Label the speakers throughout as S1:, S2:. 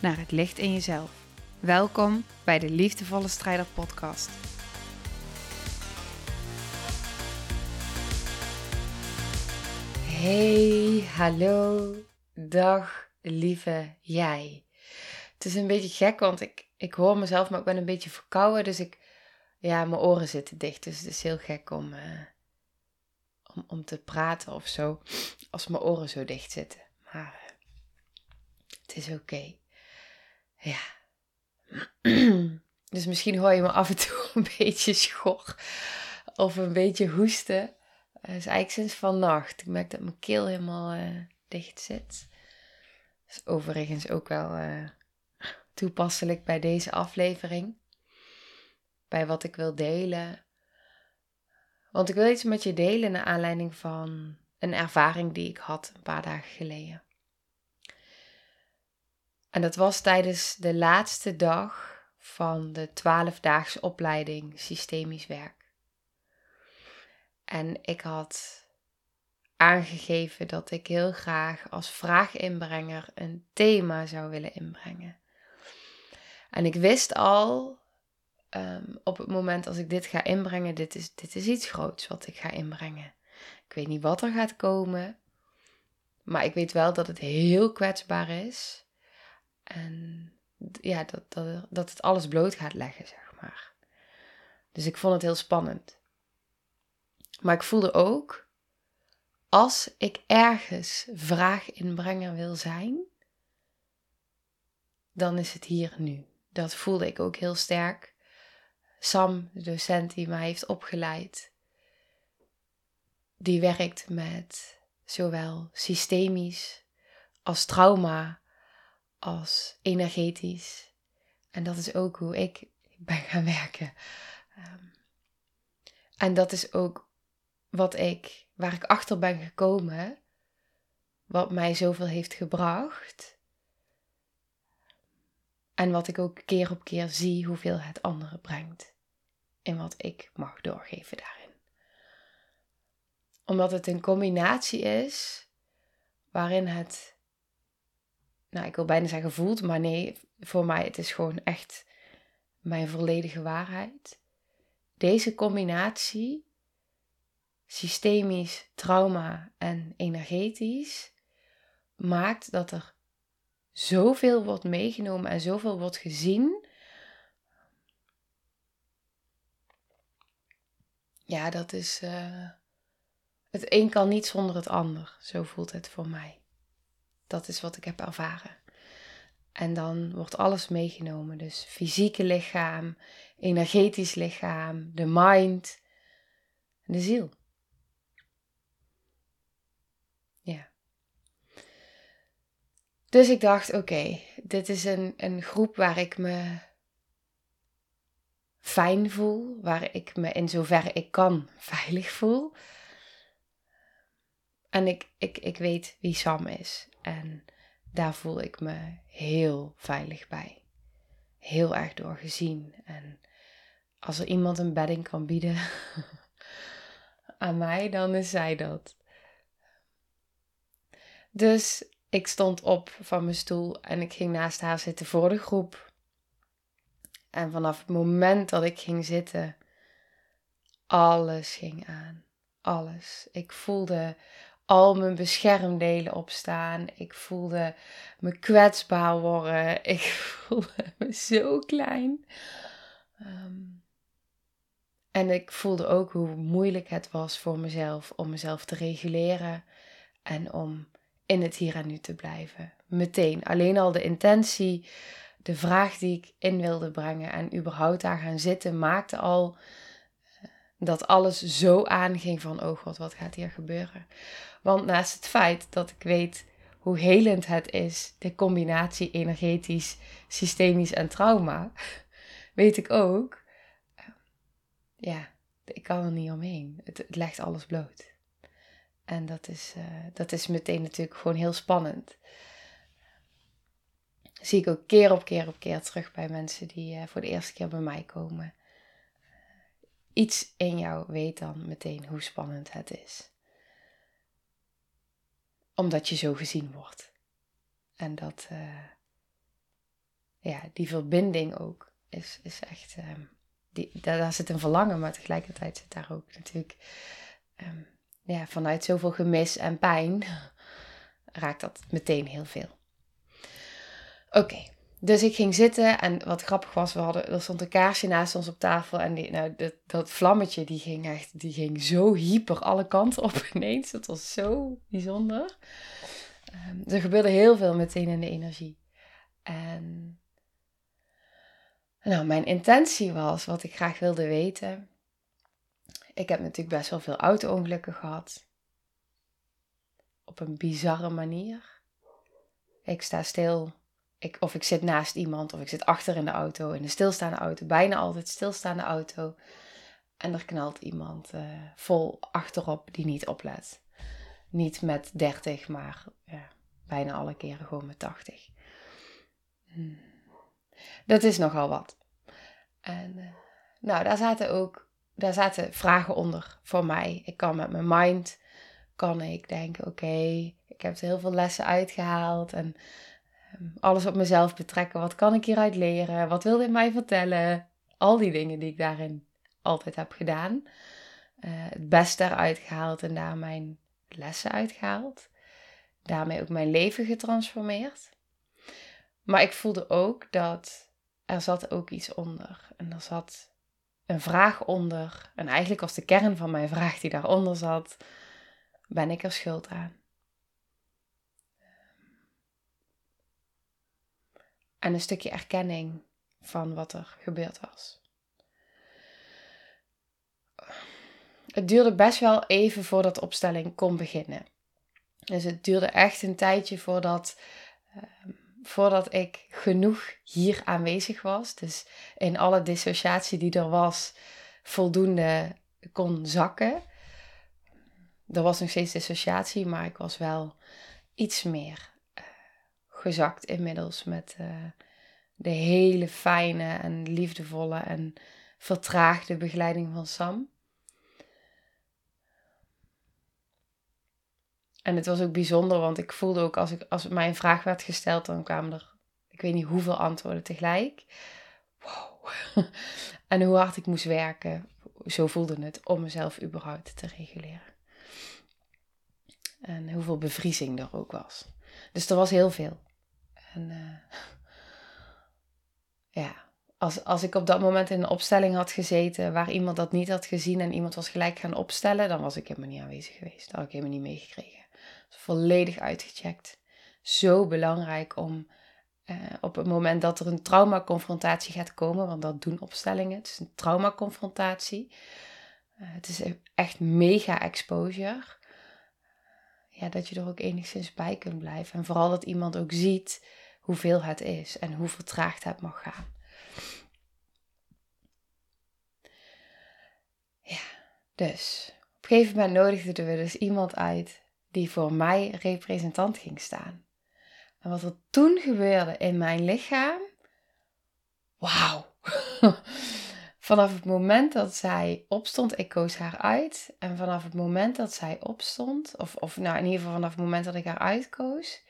S1: naar het licht in jezelf. Welkom bij de Liefdevolle Strijder Podcast.
S2: Hey, hallo, dag lieve jij. Het is een beetje gek, want ik, ik hoor mezelf, maar ik ben een beetje verkouden. Dus ik, ja, mijn oren zitten dicht. Dus het is heel gek om, uh, om, om te praten of zo, als mijn oren zo dicht zitten. Maar uh, het is oké. Ja. dus misschien hoor je me af en toe een beetje schor of een beetje hoesten. Dat is eigenlijk sinds vannacht. Ik merk dat mijn keel helemaal uh, dicht zit. Dat is overigens ook wel uh, toepasselijk bij deze aflevering. Bij wat ik wil delen. Want ik wil iets met je delen naar aanleiding van een ervaring die ik had een paar dagen geleden. En dat was tijdens de laatste dag van de 12-daagse opleiding Systemisch Werk. En ik had aangegeven dat ik heel graag als vraaginbrenger een thema zou willen inbrengen. En ik wist al um, op het moment als ik dit ga inbrengen, dit is, dit is iets groots wat ik ga inbrengen. Ik weet niet wat er gaat komen, maar ik weet wel dat het heel kwetsbaar is. En ja, dat, dat, dat het alles bloot gaat leggen, zeg maar. Dus ik vond het heel spannend. Maar ik voelde ook, als ik ergens vraaginbrenger wil zijn, dan is het hier nu. Dat voelde ik ook heel sterk. Sam, de docent die mij heeft opgeleid, die werkt met zowel systemisch als trauma als energetisch. En dat is ook hoe ik ben gaan werken. Um, en dat is ook wat ik, waar ik achter ben gekomen, wat mij zoveel heeft gebracht. En wat ik ook keer op keer zie hoeveel het andere brengt. In wat ik mag doorgeven daarin. Omdat het een combinatie is waarin het, nou ik wil bijna zeggen voelt, maar nee, voor mij het is gewoon echt mijn volledige waarheid. Deze combinatie systemisch trauma en energetisch maakt dat er zoveel wordt meegenomen en zoveel wordt gezien. Ja, dat is. Uh, het een kan niet zonder het ander. Zo voelt het voor mij. Dat is wat ik heb ervaren. En dan wordt alles meegenomen. Dus fysieke lichaam, energetisch lichaam, de mind de ziel. Dus ik dacht, oké, dit is een, een groep waar ik me fijn voel, waar ik me in zoverre ik kan veilig voel. En ik, ik, ik weet wie Sam is. En daar voel ik me heel veilig bij. Heel erg doorgezien. En als er iemand een bedding kan bieden aan mij, dan is zij dat. Dus ik stond op van mijn stoel en ik ging naast haar zitten voor de groep. En vanaf het moment dat ik ging zitten, alles ging aan. Alles. Ik voelde al mijn beschermdelen opstaan. Ik voelde me kwetsbaar worden. Ik voelde me zo klein. Um, en ik voelde ook hoe moeilijk het was voor mezelf om mezelf te reguleren en om in het hier en nu te blijven. Meteen. Alleen al de intentie, de vraag die ik in wilde brengen en überhaupt daar gaan zitten, maakte al eh, dat alles zo aanging van, oh god, wat gaat hier gebeuren? Want naast het feit dat ik weet hoe helend het is, de combinatie energetisch, systemisch en trauma, weet ik ook, ja, ik kan er niet omheen. Het, legt alles bloot. En dat is, uh, dat is meteen natuurlijk gewoon heel spannend. zie ik ook keer op keer op keer terug bij mensen die uh, voor de eerste keer bij mij komen. Iets in jou weet dan meteen hoe spannend het is. Omdat je zo gezien wordt. En dat, uh, ja, die verbinding ook is, is echt, um, die, daar, zit een verlangen, maar tegelijkertijd zit daar ook natuurlijk um, ja, vanuit zoveel gemis en pijn raakt dat meteen heel veel. Oké, dus ik ging zitten en wat grappig was, we hadden, er stond een kaarsje naast ons op tafel en die, nou, dat, dat vlammetje die ging echt, die ging zo hyper alle kanten op ineens. Dat was zo bijzonder. Um, er gebeurde heel veel meteen in de energie. En nou, mijn intentie was, wat ik graag wilde weten, ik heb natuurlijk best wel veel auto-ongelukken gehad. Op een bizarre manier. Ik sta stil. Ik, of ik zit naast iemand, of ik zit achter in de auto, in een stilstaande auto. Bijna altijd stilstaande auto. En er knalt iemand uh, vol achterop die niet oplet. Niet met 30, maar ja, bijna alle keren gewoon met 80. Hmm. Dat is nogal wat. En uh, nou, daar zaten ook daar zaten vragen onder voor mij. Ik kan met mijn mind, kan ik denken, oké, ik heb er heel veel lessen uitgehaald en alles op mezelf betrekken. Wat kan ik hieruit leren? Wat wil dit mij vertellen? Al die dingen die ik daarin altijd heb gedaan. Uh, het beste eruit gehaald en daar mijn lessen uitgehaald. Daarmee ook mijn leven getransformeerd. Maar ik voelde ook dat er zat ook iets onder. En er zat een vraag onder. En eigenlijk was de kern van mijn vraag die daaronder zat: ben ik er schuld aan? En een stukje erkenning van wat er gebeurd was. Het duurde best wel even voordat de opstelling kon beginnen. Dus het duurde echt een tijdje voordat ehm, voordat ik genoeg hier aanwezig was. Dus in alle dissociatie die er was, voldoende kon zakken. Er was nog steeds dissociatie, maar ik was wel iets meer gezakt inmiddels met uh, de hele fijne en liefdevolle en vertraagde begeleiding van Sam. En het was ook bijzonder, want ik voelde ook als, ik, als mij een vraag werd gesteld, dan kwamen er, ik weet niet hoeveel antwoorden tegelijk. Wow. en hoe hard ik moest werken, zo voelde het, om mezelf überhaupt te reguleren. En hoeveel bevriezing er ook was. Dus er was heel veel. En uh, ja, als, als ik op dat moment in een opstelling had gezeten waar iemand dat niet had gezien en iemand was gelijk gaan opstellen, dan was ik helemaal niet aanwezig geweest. Dat had ik helemaal niet meegekregen volledig uitgecheckt. Zo belangrijk om uh, op het moment dat er een traumaconfrontatie gaat komen, want dat doen opstellingen, het is een traumaconfrontatie. Uh, het is echt mega exposure. Ja, dat je er ook enigszins bij kunt blijven. En vooral dat iemand ook ziet hoeveel het is en hoe vertraagd het mag gaan. Ja, dus op een gegeven moment nodigden we dus iemand uit die voor mij representant ging staan. En wat er toen gebeurde in mijn lichaam, wauw. vanaf het moment dat zij opstond, ik koos haar uit. En vanaf het moment dat zij opstond, of, of nou in ieder geval vanaf het moment dat ik haar uitkoos,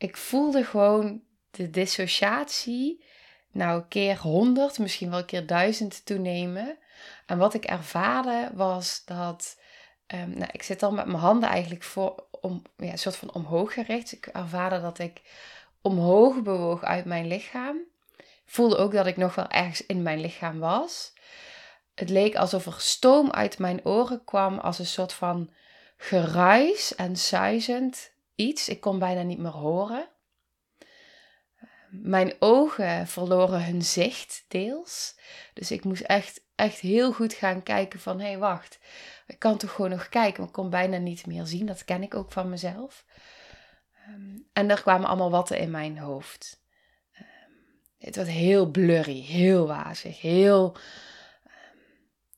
S2: ik voelde gewoon de dissociatie, nou keer honderd, misschien wel keer duizend toenemen. En wat ik ervaarde was dat Um, nou, ik zit dan met mijn handen eigenlijk voor, om, ja, een soort van omhoog gericht. Ik ervaarde dat ik omhoog bewoog uit mijn lichaam. Voelde ook dat ik nog wel ergens in mijn lichaam was. Het leek alsof er stoom uit mijn oren kwam als een soort van geruis en suizend iets. Ik kon bijna niet meer horen. Mijn ogen verloren hun zicht deels. Dus ik moest echt, echt heel goed gaan kijken van... hé, hey, wacht ik kan toch gewoon nog kijken, ik kon bijna niet meer zien. Dat ken ik ook van mezelf. Ehm, en er kwamen allemaal watten in mijn hoofd. Um, het was heel blurry, heel wazig, heel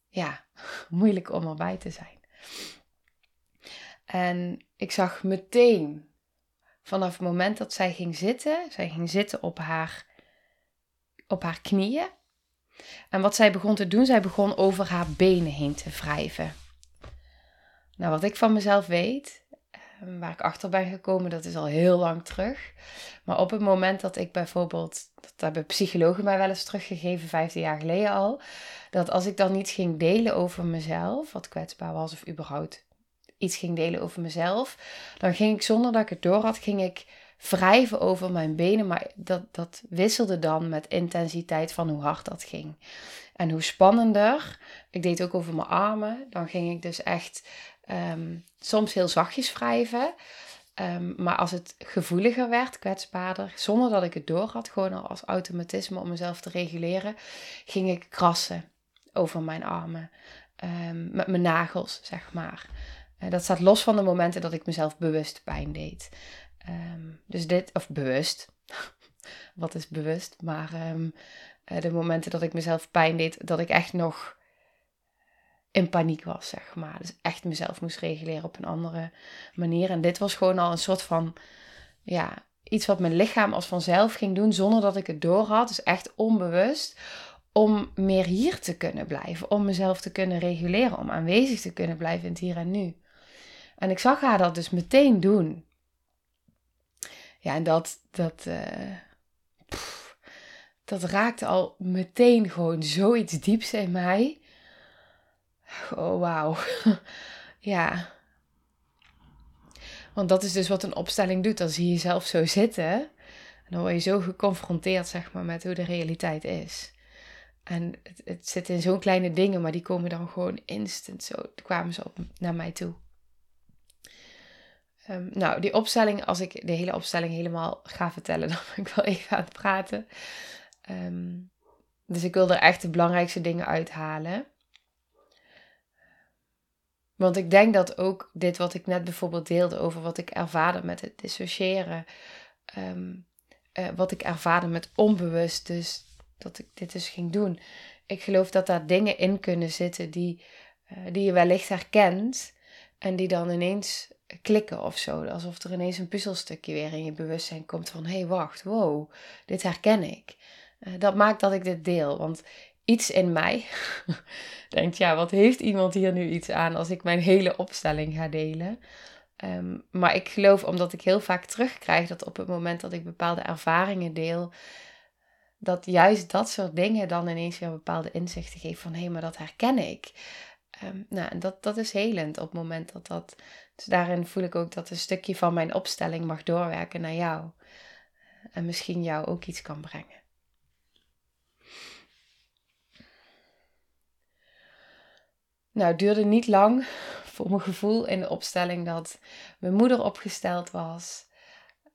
S2: ja, moeilijk om erbij te zijn. En ik zag meteen vanaf het moment dat zij ging zitten, zij ging zitten op haar, op haar knieën. En wat zij begon te doen, zij begon over haar benen heen te wrijven. Nou, wat ik van mezelf weet, ehm, waar ik achter ben gekomen, dat is al heel lang terug. Maar op het moment dat ik bijvoorbeeld, dat hebben psychologen mij wel eens teruggegeven, 15 jaar geleden al, dat als ik dan niet ging delen over mezelf, wat kwetsbaar was of überhaupt iets ging delen over mezelf, dan ging ik zonder dat ik het door had, ging ik wrijven over mijn benen, maar dat, dat wisselde dan met intensiteit van hoe hard dat ging. En hoe spannender, ik deed ook over mijn armen, dan ging ik dus echt ehm, soms heel zachtjes wrijven. Ehm, maar als het gevoeliger werd, kwetsbaarder, zonder dat ik het door had, gewoon al als automatisme om mezelf te reguleren, ging ik krassen over mijn armen. Um, met mijn nagels, zeg maar. Uh, dat staat los van de momenten dat ik mezelf bewust pijn deed. Um, dus dit, of bewust. Wat is bewust? Maar um, uh, de momenten dat ik mezelf pijn deed, dat ik echt nog in paniek was, zeg maar. Dus echt mezelf moest reguleren op een andere manier. En dit was gewoon al een soort van, ja, iets wat mijn lichaam als vanzelf ging doen zonder dat ik het door had. Dus echt onbewust om meer hier te kunnen blijven, om mezelf te kunnen reguleren, om aanwezig te kunnen blijven in het hier en nu. En ik zag haar dat dus meteen doen. Ja, en dat, dat, pff, dat raakte al meteen gewoon zoiets dieps in mij. Oh, wauw. ja. Want dat is dus wat een opstelling doet. Dan zie je jezelf zo zitten. En dan word je zo geconfronteerd, zeg maar, met hoe de realiteit is. En het, het zit in zo'n kleine dingen, maar die komen dan gewoon instant zo. kwamen ze op naar mij toe. Um, nou, die opstelling, als ik de hele opstelling helemaal ga vertellen, dan ben ik wel even aan het praten. Um, dus ik wil er echt de belangrijkste dingen uithalen. Want ik denk dat ook dit wat ik net bijvoorbeeld deelde over wat ik ervaarde met het dissociëren, um, uh, wat ik ervaarde met onbewust, dus dat ik dit dus ging doen. Ik geloof dat daar dingen in kunnen zitten die, uh, die je wellicht herkent en die dan ineens klikken of zo. Alsof er ineens een puzzelstukje weer in je bewustzijn komt van hé hey, wacht, wow, dit herken ik. Uh, dat maakt dat ik dit deel, want iets in mij denkt ja, wat heeft iemand hier nu iets aan als ik mijn hele opstelling ga delen? Um, maar ik geloof, omdat ik heel vaak terugkrijg dat op het moment dat ik bepaalde ervaringen deel, dat juist dat soort dingen dan ineens weer bepaalde inzichten geven van hé, hey, maar dat herken ik. Um, nou, en dat, dat is helend op het moment dat dat. Dus daarin voel ik ook dat een stukje van mijn opstelling mag doorwerken naar jou. En misschien jou ook iets kan brengen. Nou, het duurde niet lang voor mijn gevoel in de opstelling dat mijn moeder opgesteld was.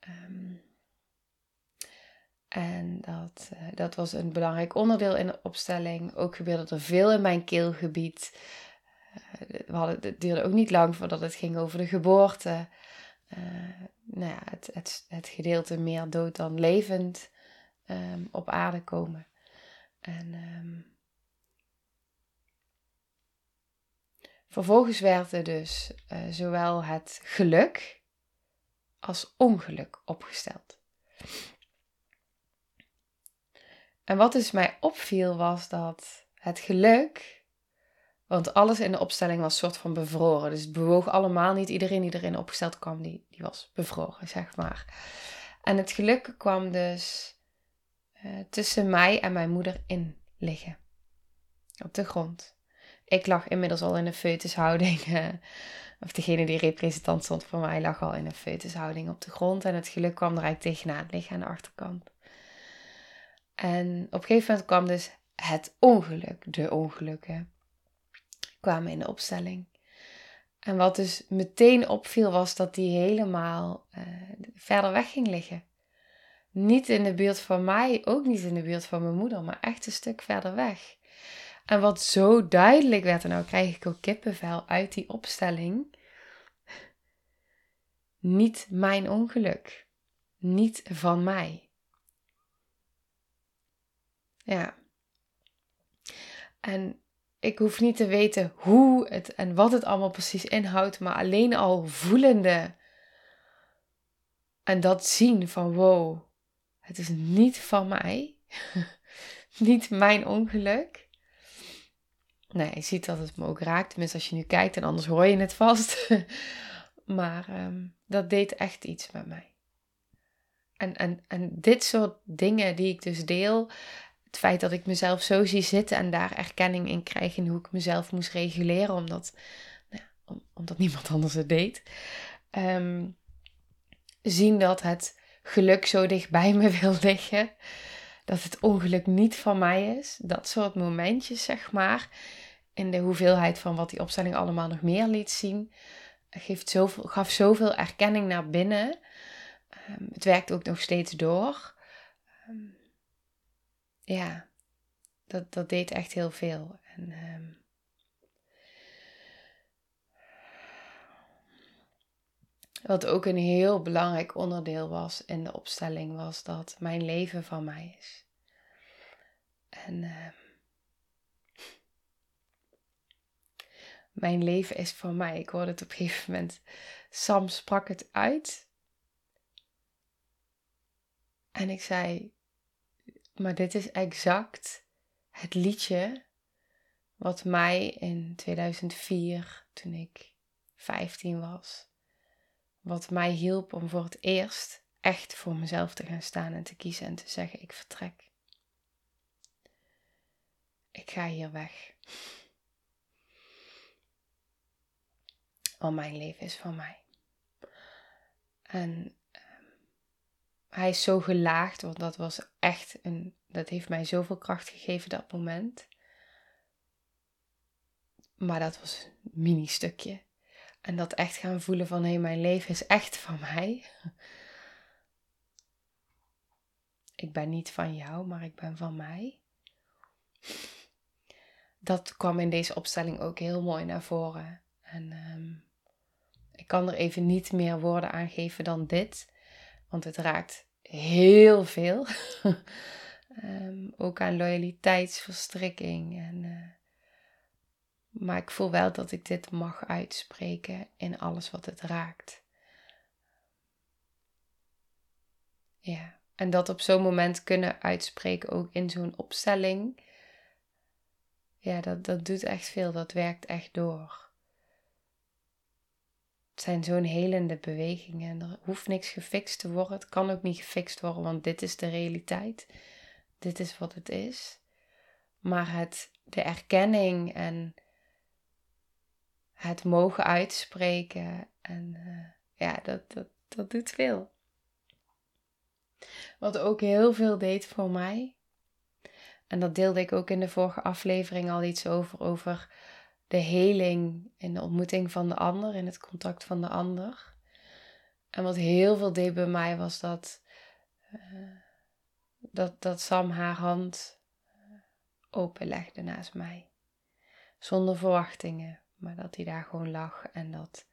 S2: Um, en dat, uh, dat was een belangrijk onderdeel in de opstelling. Ook gebeurde er veel in mijn keelgebied. Uh, we hadden, het duurde ook niet lang voordat het ging over de geboorte. Uh, nou ja, het, het, het gedeelte meer dood dan levend um, op aarde komen. En um, vervolgens werd er dus zowel het geluk als ongeluk opgesteld. En wat dus mij opviel was dat het geluk, want alles in de opstelling was soort van bevroren. Dus het bewoog allemaal niet. Iedereen die erin opgesteld kwam, die, die was bevroren, zeg maar. En het geluk kwam dus uh, tussen mij en mijn moeder in liggen. Op de grond. Ik lag inmiddels al in een foetushouding. Uh, of degene die representant stond voor mij lag al in een foetushouding op de grond. En het geluk kwam er eigenlijk tegenaan liggen aan de achterkant. En op een gegeven moment kwam dus het ongeluk, de ongelukken, kwamen in de opstelling. En wat dus meteen opviel was dat die helemaal uh, verder weg ging liggen. Niet in de buurt van mij, ook niet in de buurt van mijn moeder, maar echt een stuk verder weg. En wat zo duidelijk werd, en nou krijg ik ook kippenvel uit die opstelling. niet mijn ongeluk. Niet van mij. Ja. En ik hoef niet te weten hoe het en wat het allemaal precies inhoudt, maar alleen al voelende en dat zien van wow, het is niet van mij, niet mijn ongeluk. Nee, je ziet dat het me ook raakt, tenminste als je nu kijkt en anders hoor je het vast. maar um, dat deed echt iets met mij. En, en, en dit soort dingen die ik dus deel, het feit dat ik mezelf zo zie zitten en daar erkenning in krijg in hoe ik mezelf moest reguleren, omdat, nou, om, omdat niemand anders het deed. Um, zien dat het geluk zo dicht bij me wil liggen. Dat het ongeluk niet van mij is. Dat soort momentjes, zeg maar. In de hoeveelheid van wat die opstelling allemaal nog meer liet zien. Geeft zoveel, gaf zoveel erkenning naar binnen. Ehm, het werkt ook nog steeds door. Ehm, ja, dat, dat deed echt heel veel. En ehm, Wat ook een heel belangrijk onderdeel was in de opstelling, was dat mijn leven van mij is. En uh, mijn leven is van mij. Ik hoorde het op een gegeven moment. Sam sprak het uit. En ik zei: Maar dit is exact het liedje wat mij in 2004, toen ik 15 was, wat mij hielp om voor het eerst echt voor mezelf te gaan staan en te kiezen en te zeggen: ik vertrek. Ik ga hier weg. Want mijn leven is van mij. En hij is zo gelaagd, want dat was echt een. Dat heeft mij zoveel kracht gegeven dat moment. Maar dat was een mini stukje. En dat echt gaan voelen van hé, hey, mijn leven is echt van mij. Ik ben niet van jou, maar ik ben van mij. Dat kwam in deze opstelling ook heel mooi naar voren. En ehm, ik kan er even niet meer woorden aan geven dan dit, want het raakt heel veel. um, ook aan loyaliteitsverstrikking en uh, maar ik voel wel dat ik dit mag uitspreken in alles wat het raakt. Ja, en dat op zo'n moment kunnen uitspreken, ook in zo'n opstelling. Ja, dat, dat doet echt veel. Dat werkt echt door. Het zijn zo'n helende bewegingen. Er hoeft niks gefixt te worden. Het kan ook niet gefixt worden, want dit is de realiteit. Dit is wat het is. Maar het, de erkenning en het mogen uitspreken. En uh, ja, dat, dat, dat doet veel. Wat ook heel veel deed voor mij. En dat deelde ik ook in de vorige aflevering al iets over. Over de heling en de ontmoeting van de ander. In het contact van de ander. En wat heel veel deed bij mij was dat. Uh, dat, dat Sam haar hand openlegde naast mij. Zonder verwachtingen. Maar dat hij daar gewoon lag en dat.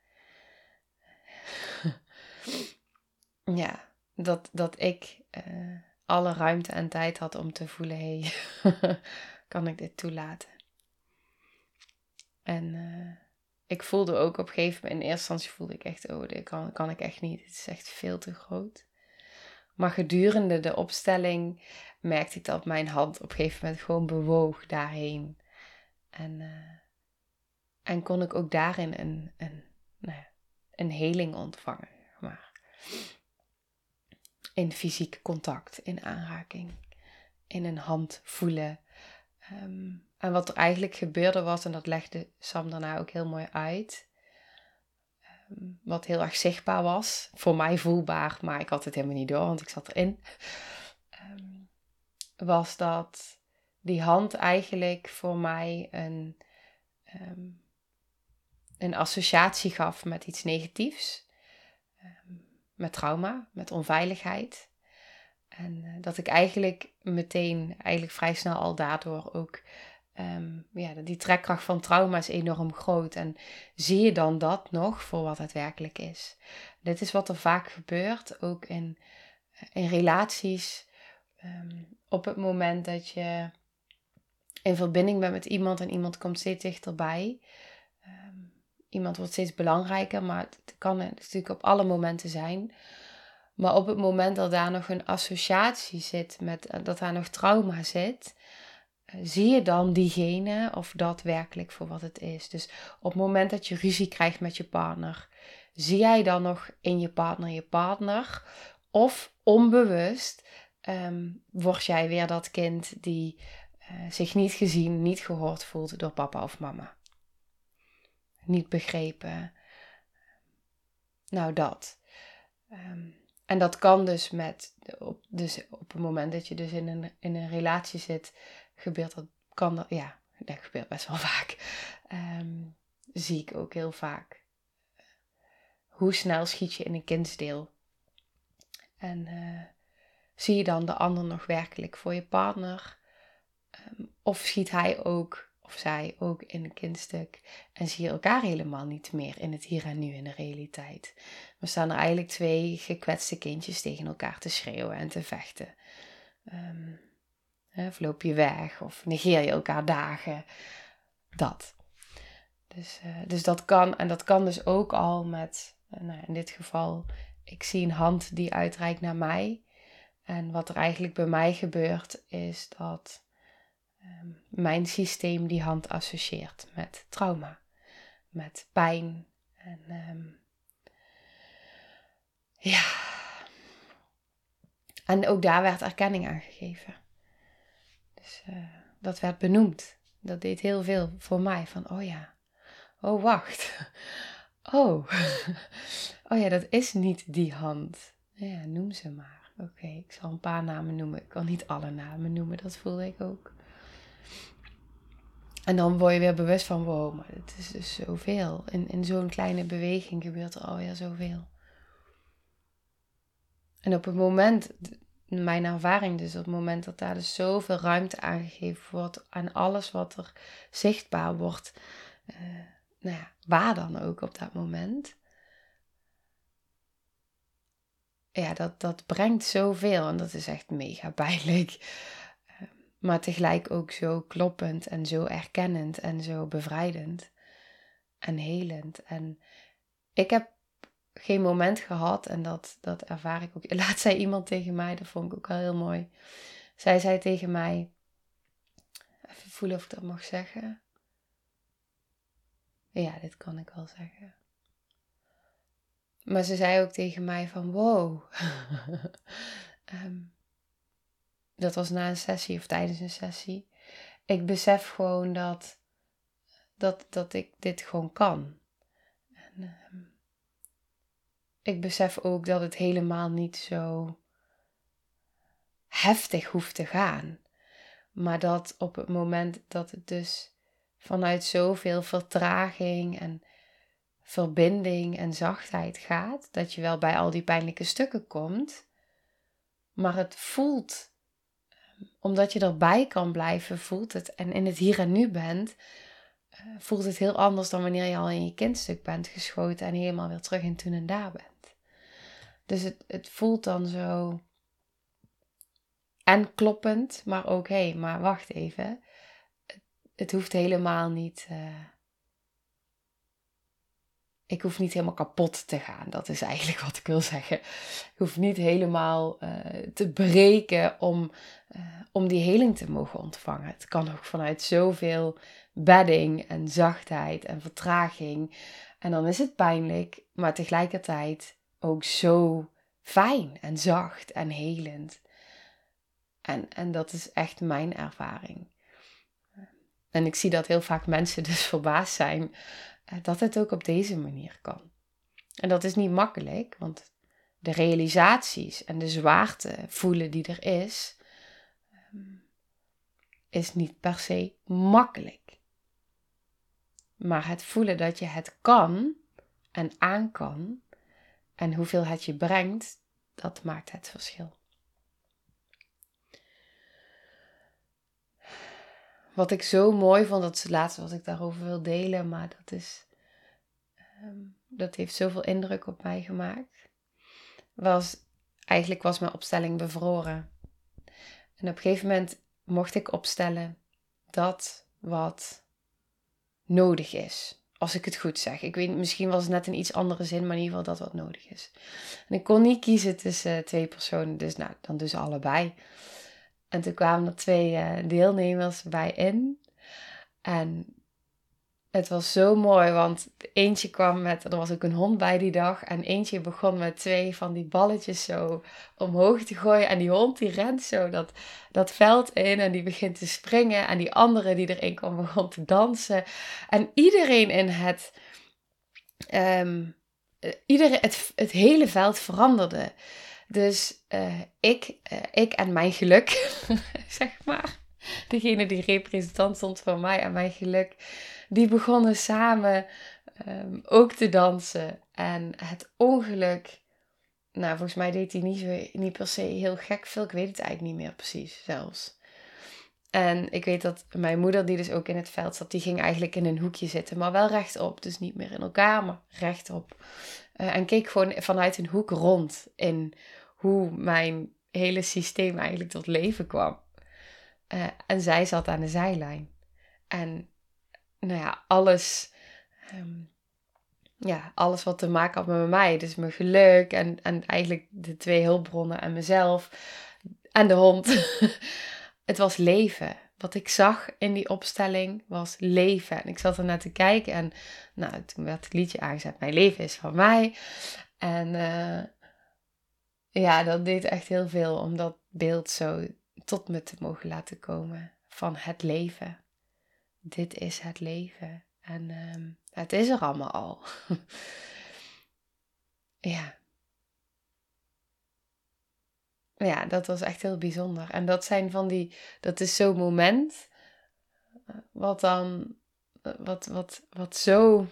S2: ja, dat, dat ik uh, alle ruimte en tijd had om te voelen: hé, hey, kan ik dit toelaten? En uh, ik voelde ook op een gegeven moment, in eerste instantie voelde ik echt: oh, dit kan, kan ik echt niet. Het is echt veel te groot. Maar gedurende de opstelling merkte ik dat mijn hand op een gegeven moment gewoon bewoog daarheen. En uh, en kon ik ook daarin een, een, nou ja, een heling ontvangen. Maar. In fysiek contact, in aanraking, in een hand voelen. Ehm, en wat er eigenlijk gebeurde was, en dat legde Sam daarna ook heel mooi uit. Ehm, wat heel erg zichtbaar was, voor mij voelbaar, maar ik had het helemaal niet door, want ik zat erin. Um, was dat die hand eigenlijk voor mij een een associatie gaf met iets negatiefs. Ehm, met trauma, met onveiligheid. En eh, dat ik eigenlijk meteen, eigenlijk vrij snel al daardoor ook ehm, ja, die trekkracht van trauma is enorm groot. En zie je dan dat nog voor wat het werkelijk is? Dit is wat er vaak gebeurt, ook in, in relaties. Ehm, op het moment dat je in verbinding bent met iemand en iemand komt steeds dichterbij. Um, iemand wordt steeds belangrijker, maar het kan natuurlijk op alle momenten zijn. Maar op het moment dat daar nog een associatie zit, met, eh, dat daar nog trauma zit, eh, zie je dan diegene of dat werkelijk voor wat het is. Dus op het moment dat je ruzie krijgt met je partner, zie jij dan nog in je partner je partner? Of onbewust um, word jij weer dat kind die uh, zich niet gezien, niet gehoord voelt door papa of mama? Niet begrepen. Nou, dat. Um, en dat kan dus met, op, dus op het moment dat je dus in een, in een relatie zit, gebeurt dat, kan dat, ja, dat gebeurt best wel vaak. Um, zie ik ook heel vaak. Hoe snel schiet je in een kindsdeel? En uh, zie je dan de ander nog werkelijk voor je partner? Um, of schiet hij ook of zij ook in een kindstuk en zie je elkaar helemaal niet meer in het hier en nu in de realiteit. We staan er eigenlijk twee gekwetste kindjes tegen elkaar te schreeuwen en te vechten. Um, of loop je weg of negeer je elkaar dagen. Dat. Dus, uh, dus dat kan, en dat kan dus ook al met, uh, nou, in dit geval, ik zie een hand die uitreikt naar mij. En wat er eigenlijk bij mij gebeurt, is dat Ehm, mijn systeem die hand associeert met trauma, met pijn. En um, ja. En ook daar werd erkenning aan gegeven. Dus uh, dat werd benoemd. Dat deed heel veel voor mij. Van, oh ja, oh wacht. Oh, oh ja, dat is niet die hand. Ja, noem ze maar. Oké, ik zal een paar namen noemen. Ik kan niet alle namen noemen, dat voelde ik ook. En dan word je weer bewust van, wow, maar het is dus zoveel. In, in zo'n kleine beweging gebeurt er alweer zoveel. En op het moment, mijn ervaring dus, op het moment dat daar dus zoveel ruimte aangegeven wordt aan alles wat er zichtbaar wordt, uh, nou ja, waar dan ook op dat moment. Ja, dat, dat brengt zoveel en dat is echt mega pijnlijk maar tegelijk ook zo kloppend en zo erkennend en zo bevrijdend en helend. En ik heb geen moment gehad, en dat, dat ervaar ik ook. Laat zei iemand tegen mij, dat vond ik ook wel heel mooi. Zij zei tegen mij, even voelen of ik dat mag zeggen. Ja, dit kan ik wel zeggen. Maar ze zei ook tegen mij van, wow, um, dat was na een sessie of tijdens een sessie. Ik besef gewoon dat, dat, dat ik dit gewoon kan. En, uh, ik besef ook dat het helemaal niet zo heftig hoeft te gaan. Maar dat op het moment dat het dus vanuit zoveel vertraging en verbinding en zachtheid gaat, dat je wel bij al die pijnlijke stukken komt, maar het voelt omdat je erbij kan blijven, voelt het. En in het hier en nu bent, eh, voelt het heel anders dan wanneer je al in je kindstuk bent geschoten en helemaal weer terug in toen en daar bent. Dus het, het voelt dan zo. En kloppend, maar ook hé, hey, maar wacht even. Het, het hoeft helemaal niet. Uh, ik hoef niet helemaal kapot te gaan. Dat is eigenlijk wat ik wil zeggen. Ik hoef niet helemaal uh, te breken om, uh, om die heling te mogen ontvangen. Het kan ook vanuit zoveel bedding en zachtheid en vertraging. En dan is het pijnlijk, maar tegelijkertijd ook zo fijn en zacht en helend. En, en dat is echt mijn ervaring. En ik zie dat heel vaak mensen dus verbaasd zijn eh, dat het ook op deze manier kan. En dat is niet makkelijk, want de realisaties en de zwaarte voelen die er is, ehm, is niet per se makkelijk. Maar het voelen dat je het kan en aan kan en hoeveel het je brengt, dat maakt het verschil. wat ik zo mooi vond, dat is het laatste wat ik daarover wil delen, maar dat is, ehm, dat heeft zoveel indruk op mij gemaakt. Was, eigenlijk was mijn opstelling bevroren. En op een gegeven moment mocht ik opstellen dat wat nodig is. Als ik het goed zeg. Ik weet, misschien was het net een iets andere zin, maar in ieder geval dat wat nodig is. En ik kon niet kiezen tussen twee personen, dus nou, dan dus allebei. En toen kwamen er twee uh, deelnemers bij in. En het was zo mooi, want eentje kwam met, er was ook een hond bij die dag. En eentje begon met twee van die balletjes zo omhoog te gooien. En die hond die rent zo dat, dat veld in en die begint te springen. En die andere die erin kwam begon te dansen. En iedereen in het, um, het, het hele veld veranderde. Dus uh, ik, uh, ik en mijn geluk, zeg maar. Degene die representant stond voor mij en mijn geluk. Die begonnen samen um, ook te dansen. En het ongeluk. Nou, volgens mij deed hij niet, niet per se heel gek veel. Ik weet het eigenlijk niet meer precies zelfs. En ik weet dat mijn moeder, die dus ook in het veld zat, die ging eigenlijk in een hoekje zitten, maar wel rechtop. Dus niet meer in elkaar, maar rechtop. Uh, en keek gewoon vanuit een hoek rond in hoe mijn hele systeem eigenlijk tot leven kwam. Uh, en zij zat aan de zijlijn. En nou ja, alles, um, ja, alles wat te maken had met mij. Dus mijn geluk en, en eigenlijk de twee hulpbronnen en mezelf en de hond. het was leven. Wat ik zag in die opstelling was leven. En ik zat er naar te kijken en nou, toen werd het liedje aangezet. Mijn leven is van mij. En uh, ja, dat deed echt heel veel om dat beeld zo tot me te mogen laten komen van het leven. Dit is het leven. En um, het is er allemaal al. ja. Ja, dat was echt heel bijzonder. En dat zijn van die, dat is zo'n moment eh, wat dan, eh, wat, wat, wat zo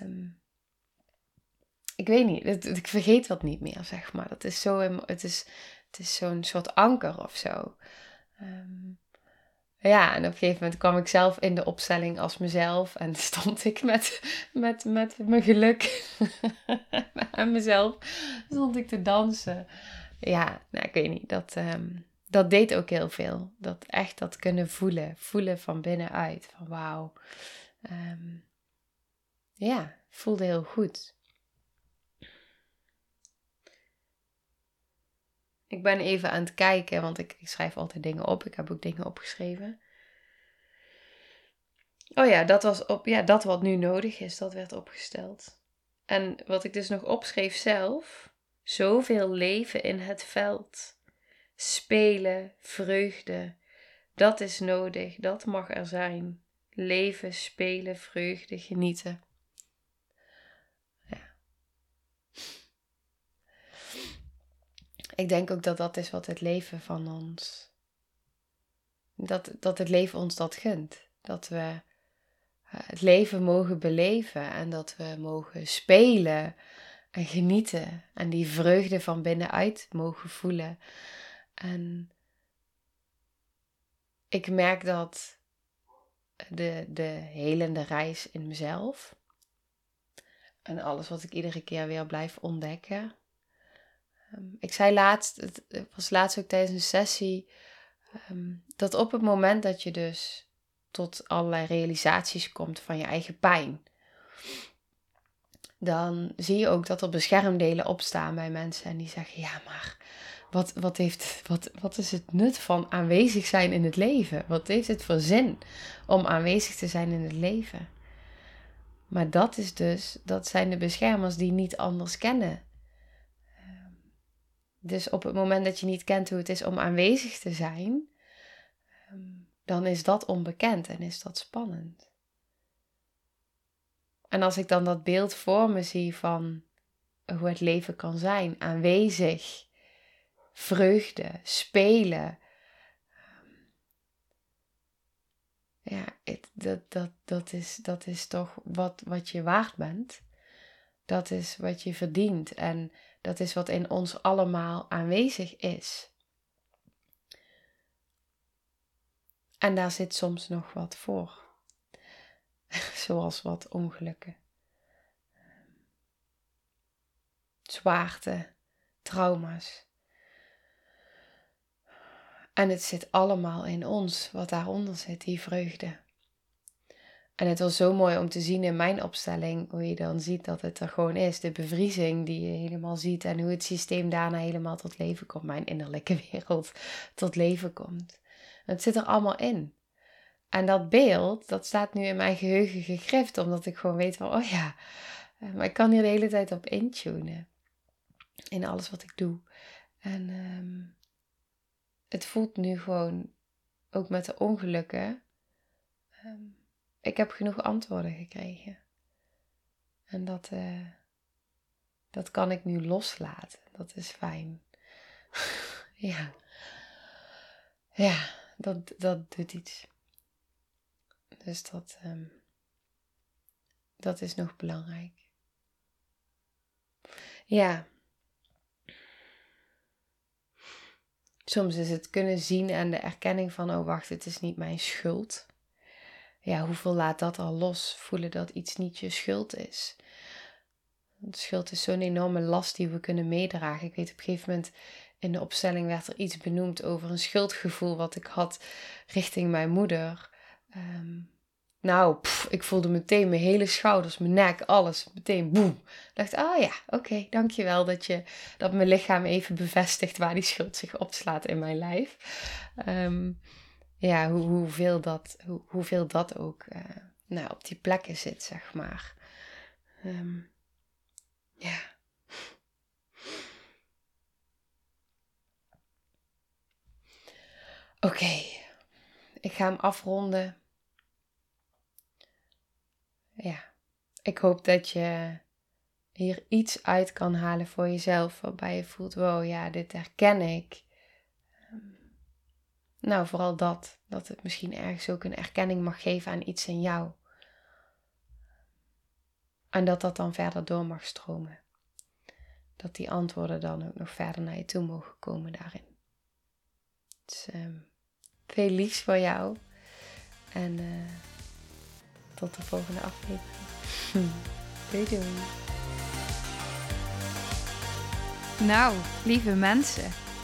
S2: um, ik weet niet, ik vergeet dat niet meer, zeg maar. Dat is zo, het is, het is zo'n soort anker of zo. Um, ja, en op een gegeven moment kwam ik zelf in de opstelling als mezelf en stond ik met, met, met mijn geluk en mezelf, stond ik te dansen. Ja, nou, ik weet niet, dat, um, dat deed ook heel veel. Dat echt dat kunnen voelen, voelen van binnenuit, van wauw. Um, ja, voelde heel goed. Ik ben even aan het kijken, want ik, ik schrijf altijd dingen op. Ik heb ook dingen opgeschreven. Oh ja, dat was op, ja, dat wat nu nodig is, dat werd opgesteld. En wat ik dus nog opschreef zelf, zoveel leven in het veld. Spelen, vreugde, dat is nodig, dat mag er zijn. Leven, spelen, vreugde, genieten. Ik denk ook dat dat is wat het leven van ons. Dat, dat het leven ons dat gunt. Dat we eh, het leven mogen beleven en dat we mogen spelen en genieten en die vreugde van binnenuit mogen voelen. En ik merk dat de, de helende reis in mezelf en alles wat ik iedere keer weer blijf ontdekken, Ehm, ik zei laatst, het was laatst ook tijdens een sessie, ehm, dat op het moment dat je dus tot allerlei realisaties komt van je eigen pijn, dan zie je ook dat er beschermdelen opstaan bij mensen en die zeggen, ja maar wat, wat, heeft, wat, wat is het nut van aanwezig zijn in het leven? Wat heeft het voor zin om aanwezig te zijn in het leven? Maar dat is dus, dat zijn de beschermers die niet anders kennen dus op het moment dat je niet kent hoe het is om aanwezig te zijn, ehm, dan is dat onbekend en is dat spannend. En als ik dan dat beeld voor me zie van hoe het leven kan zijn, aanwezig, vreugde, spelen. Ehm, ja, dat, dat, dat, is, dat is toch wat, wat je waard bent. Dat is wat je verdient. En dat is wat in ons allemaal aanwezig is. En daar zit soms nog wat voor. Zoals wat ongelukken. Zwaarte, trauma's. En het zit allemaal in ons, wat daaronder zit, die vreugde. En het was zo mooi om te zien in mijn opstelling, hoe je dan ziet dat het er gewoon is. De bevriezing die je helemaal ziet en hoe het systeem daarna helemaal tot leven komt. Mijn innerlijke wereld tot leven komt. Het zit er allemaal in. En dat beeld, dat staat nu in mijn geheugen gegrift, omdat ik gewoon weet van, oh ja, eh, maar ik kan hier de hele tijd op intunen. In alles wat ik doe. En um, het voelt nu gewoon, ook met de ongelukken, um, ik heb genoeg antwoorden gekregen. En dat, uh, dat kan ik nu loslaten. Dat is fijn. ja. Ja, dat, dat doet iets. Dus dat, um, dat is nog belangrijk. Ja. Soms is het kunnen zien en de erkenning van, oh wacht, het is niet mijn schuld. Ja, hoeveel laat dat al los? Voelen dat iets niet je schuld is. Schuld is zo'n enorme last die we kunnen meedragen. Ik weet op een gegeven moment in de opstelling werd er iets benoemd over een schuldgevoel wat ik had richting mijn moeder. Um, nou, ik voelde meteen mijn hele schouders, mijn nek, alles. Meteen boem. Ik dacht, oh ja, oké, dankjewel dat, je, dat mijn lichaam even bevestigt waar die schuld zich opslaat in mijn lijf. Um, ja, hoe, hoeveel, dat, hoe, hoeveel dat ook uh, nou, op die plekken zit, zeg maar. Um, ja. Oké, ik ga hem afronden ja, ik hoop dat je hier iets uit kan halen voor jezelf. Waarbij je voelt, wow, ja, dit herken ik. Nou, vooral dat. Dat het misschien ergens ook een erkenning mag geven aan iets in jou. En dat dat dan verder door mag stromen. Dat die antwoorden dan ook nog verder naar je toe mogen komen daarin. Dus um, veel voor jou. En uh, tot de volgende aflevering. doei doei.
S1: Nou, lieve mensen,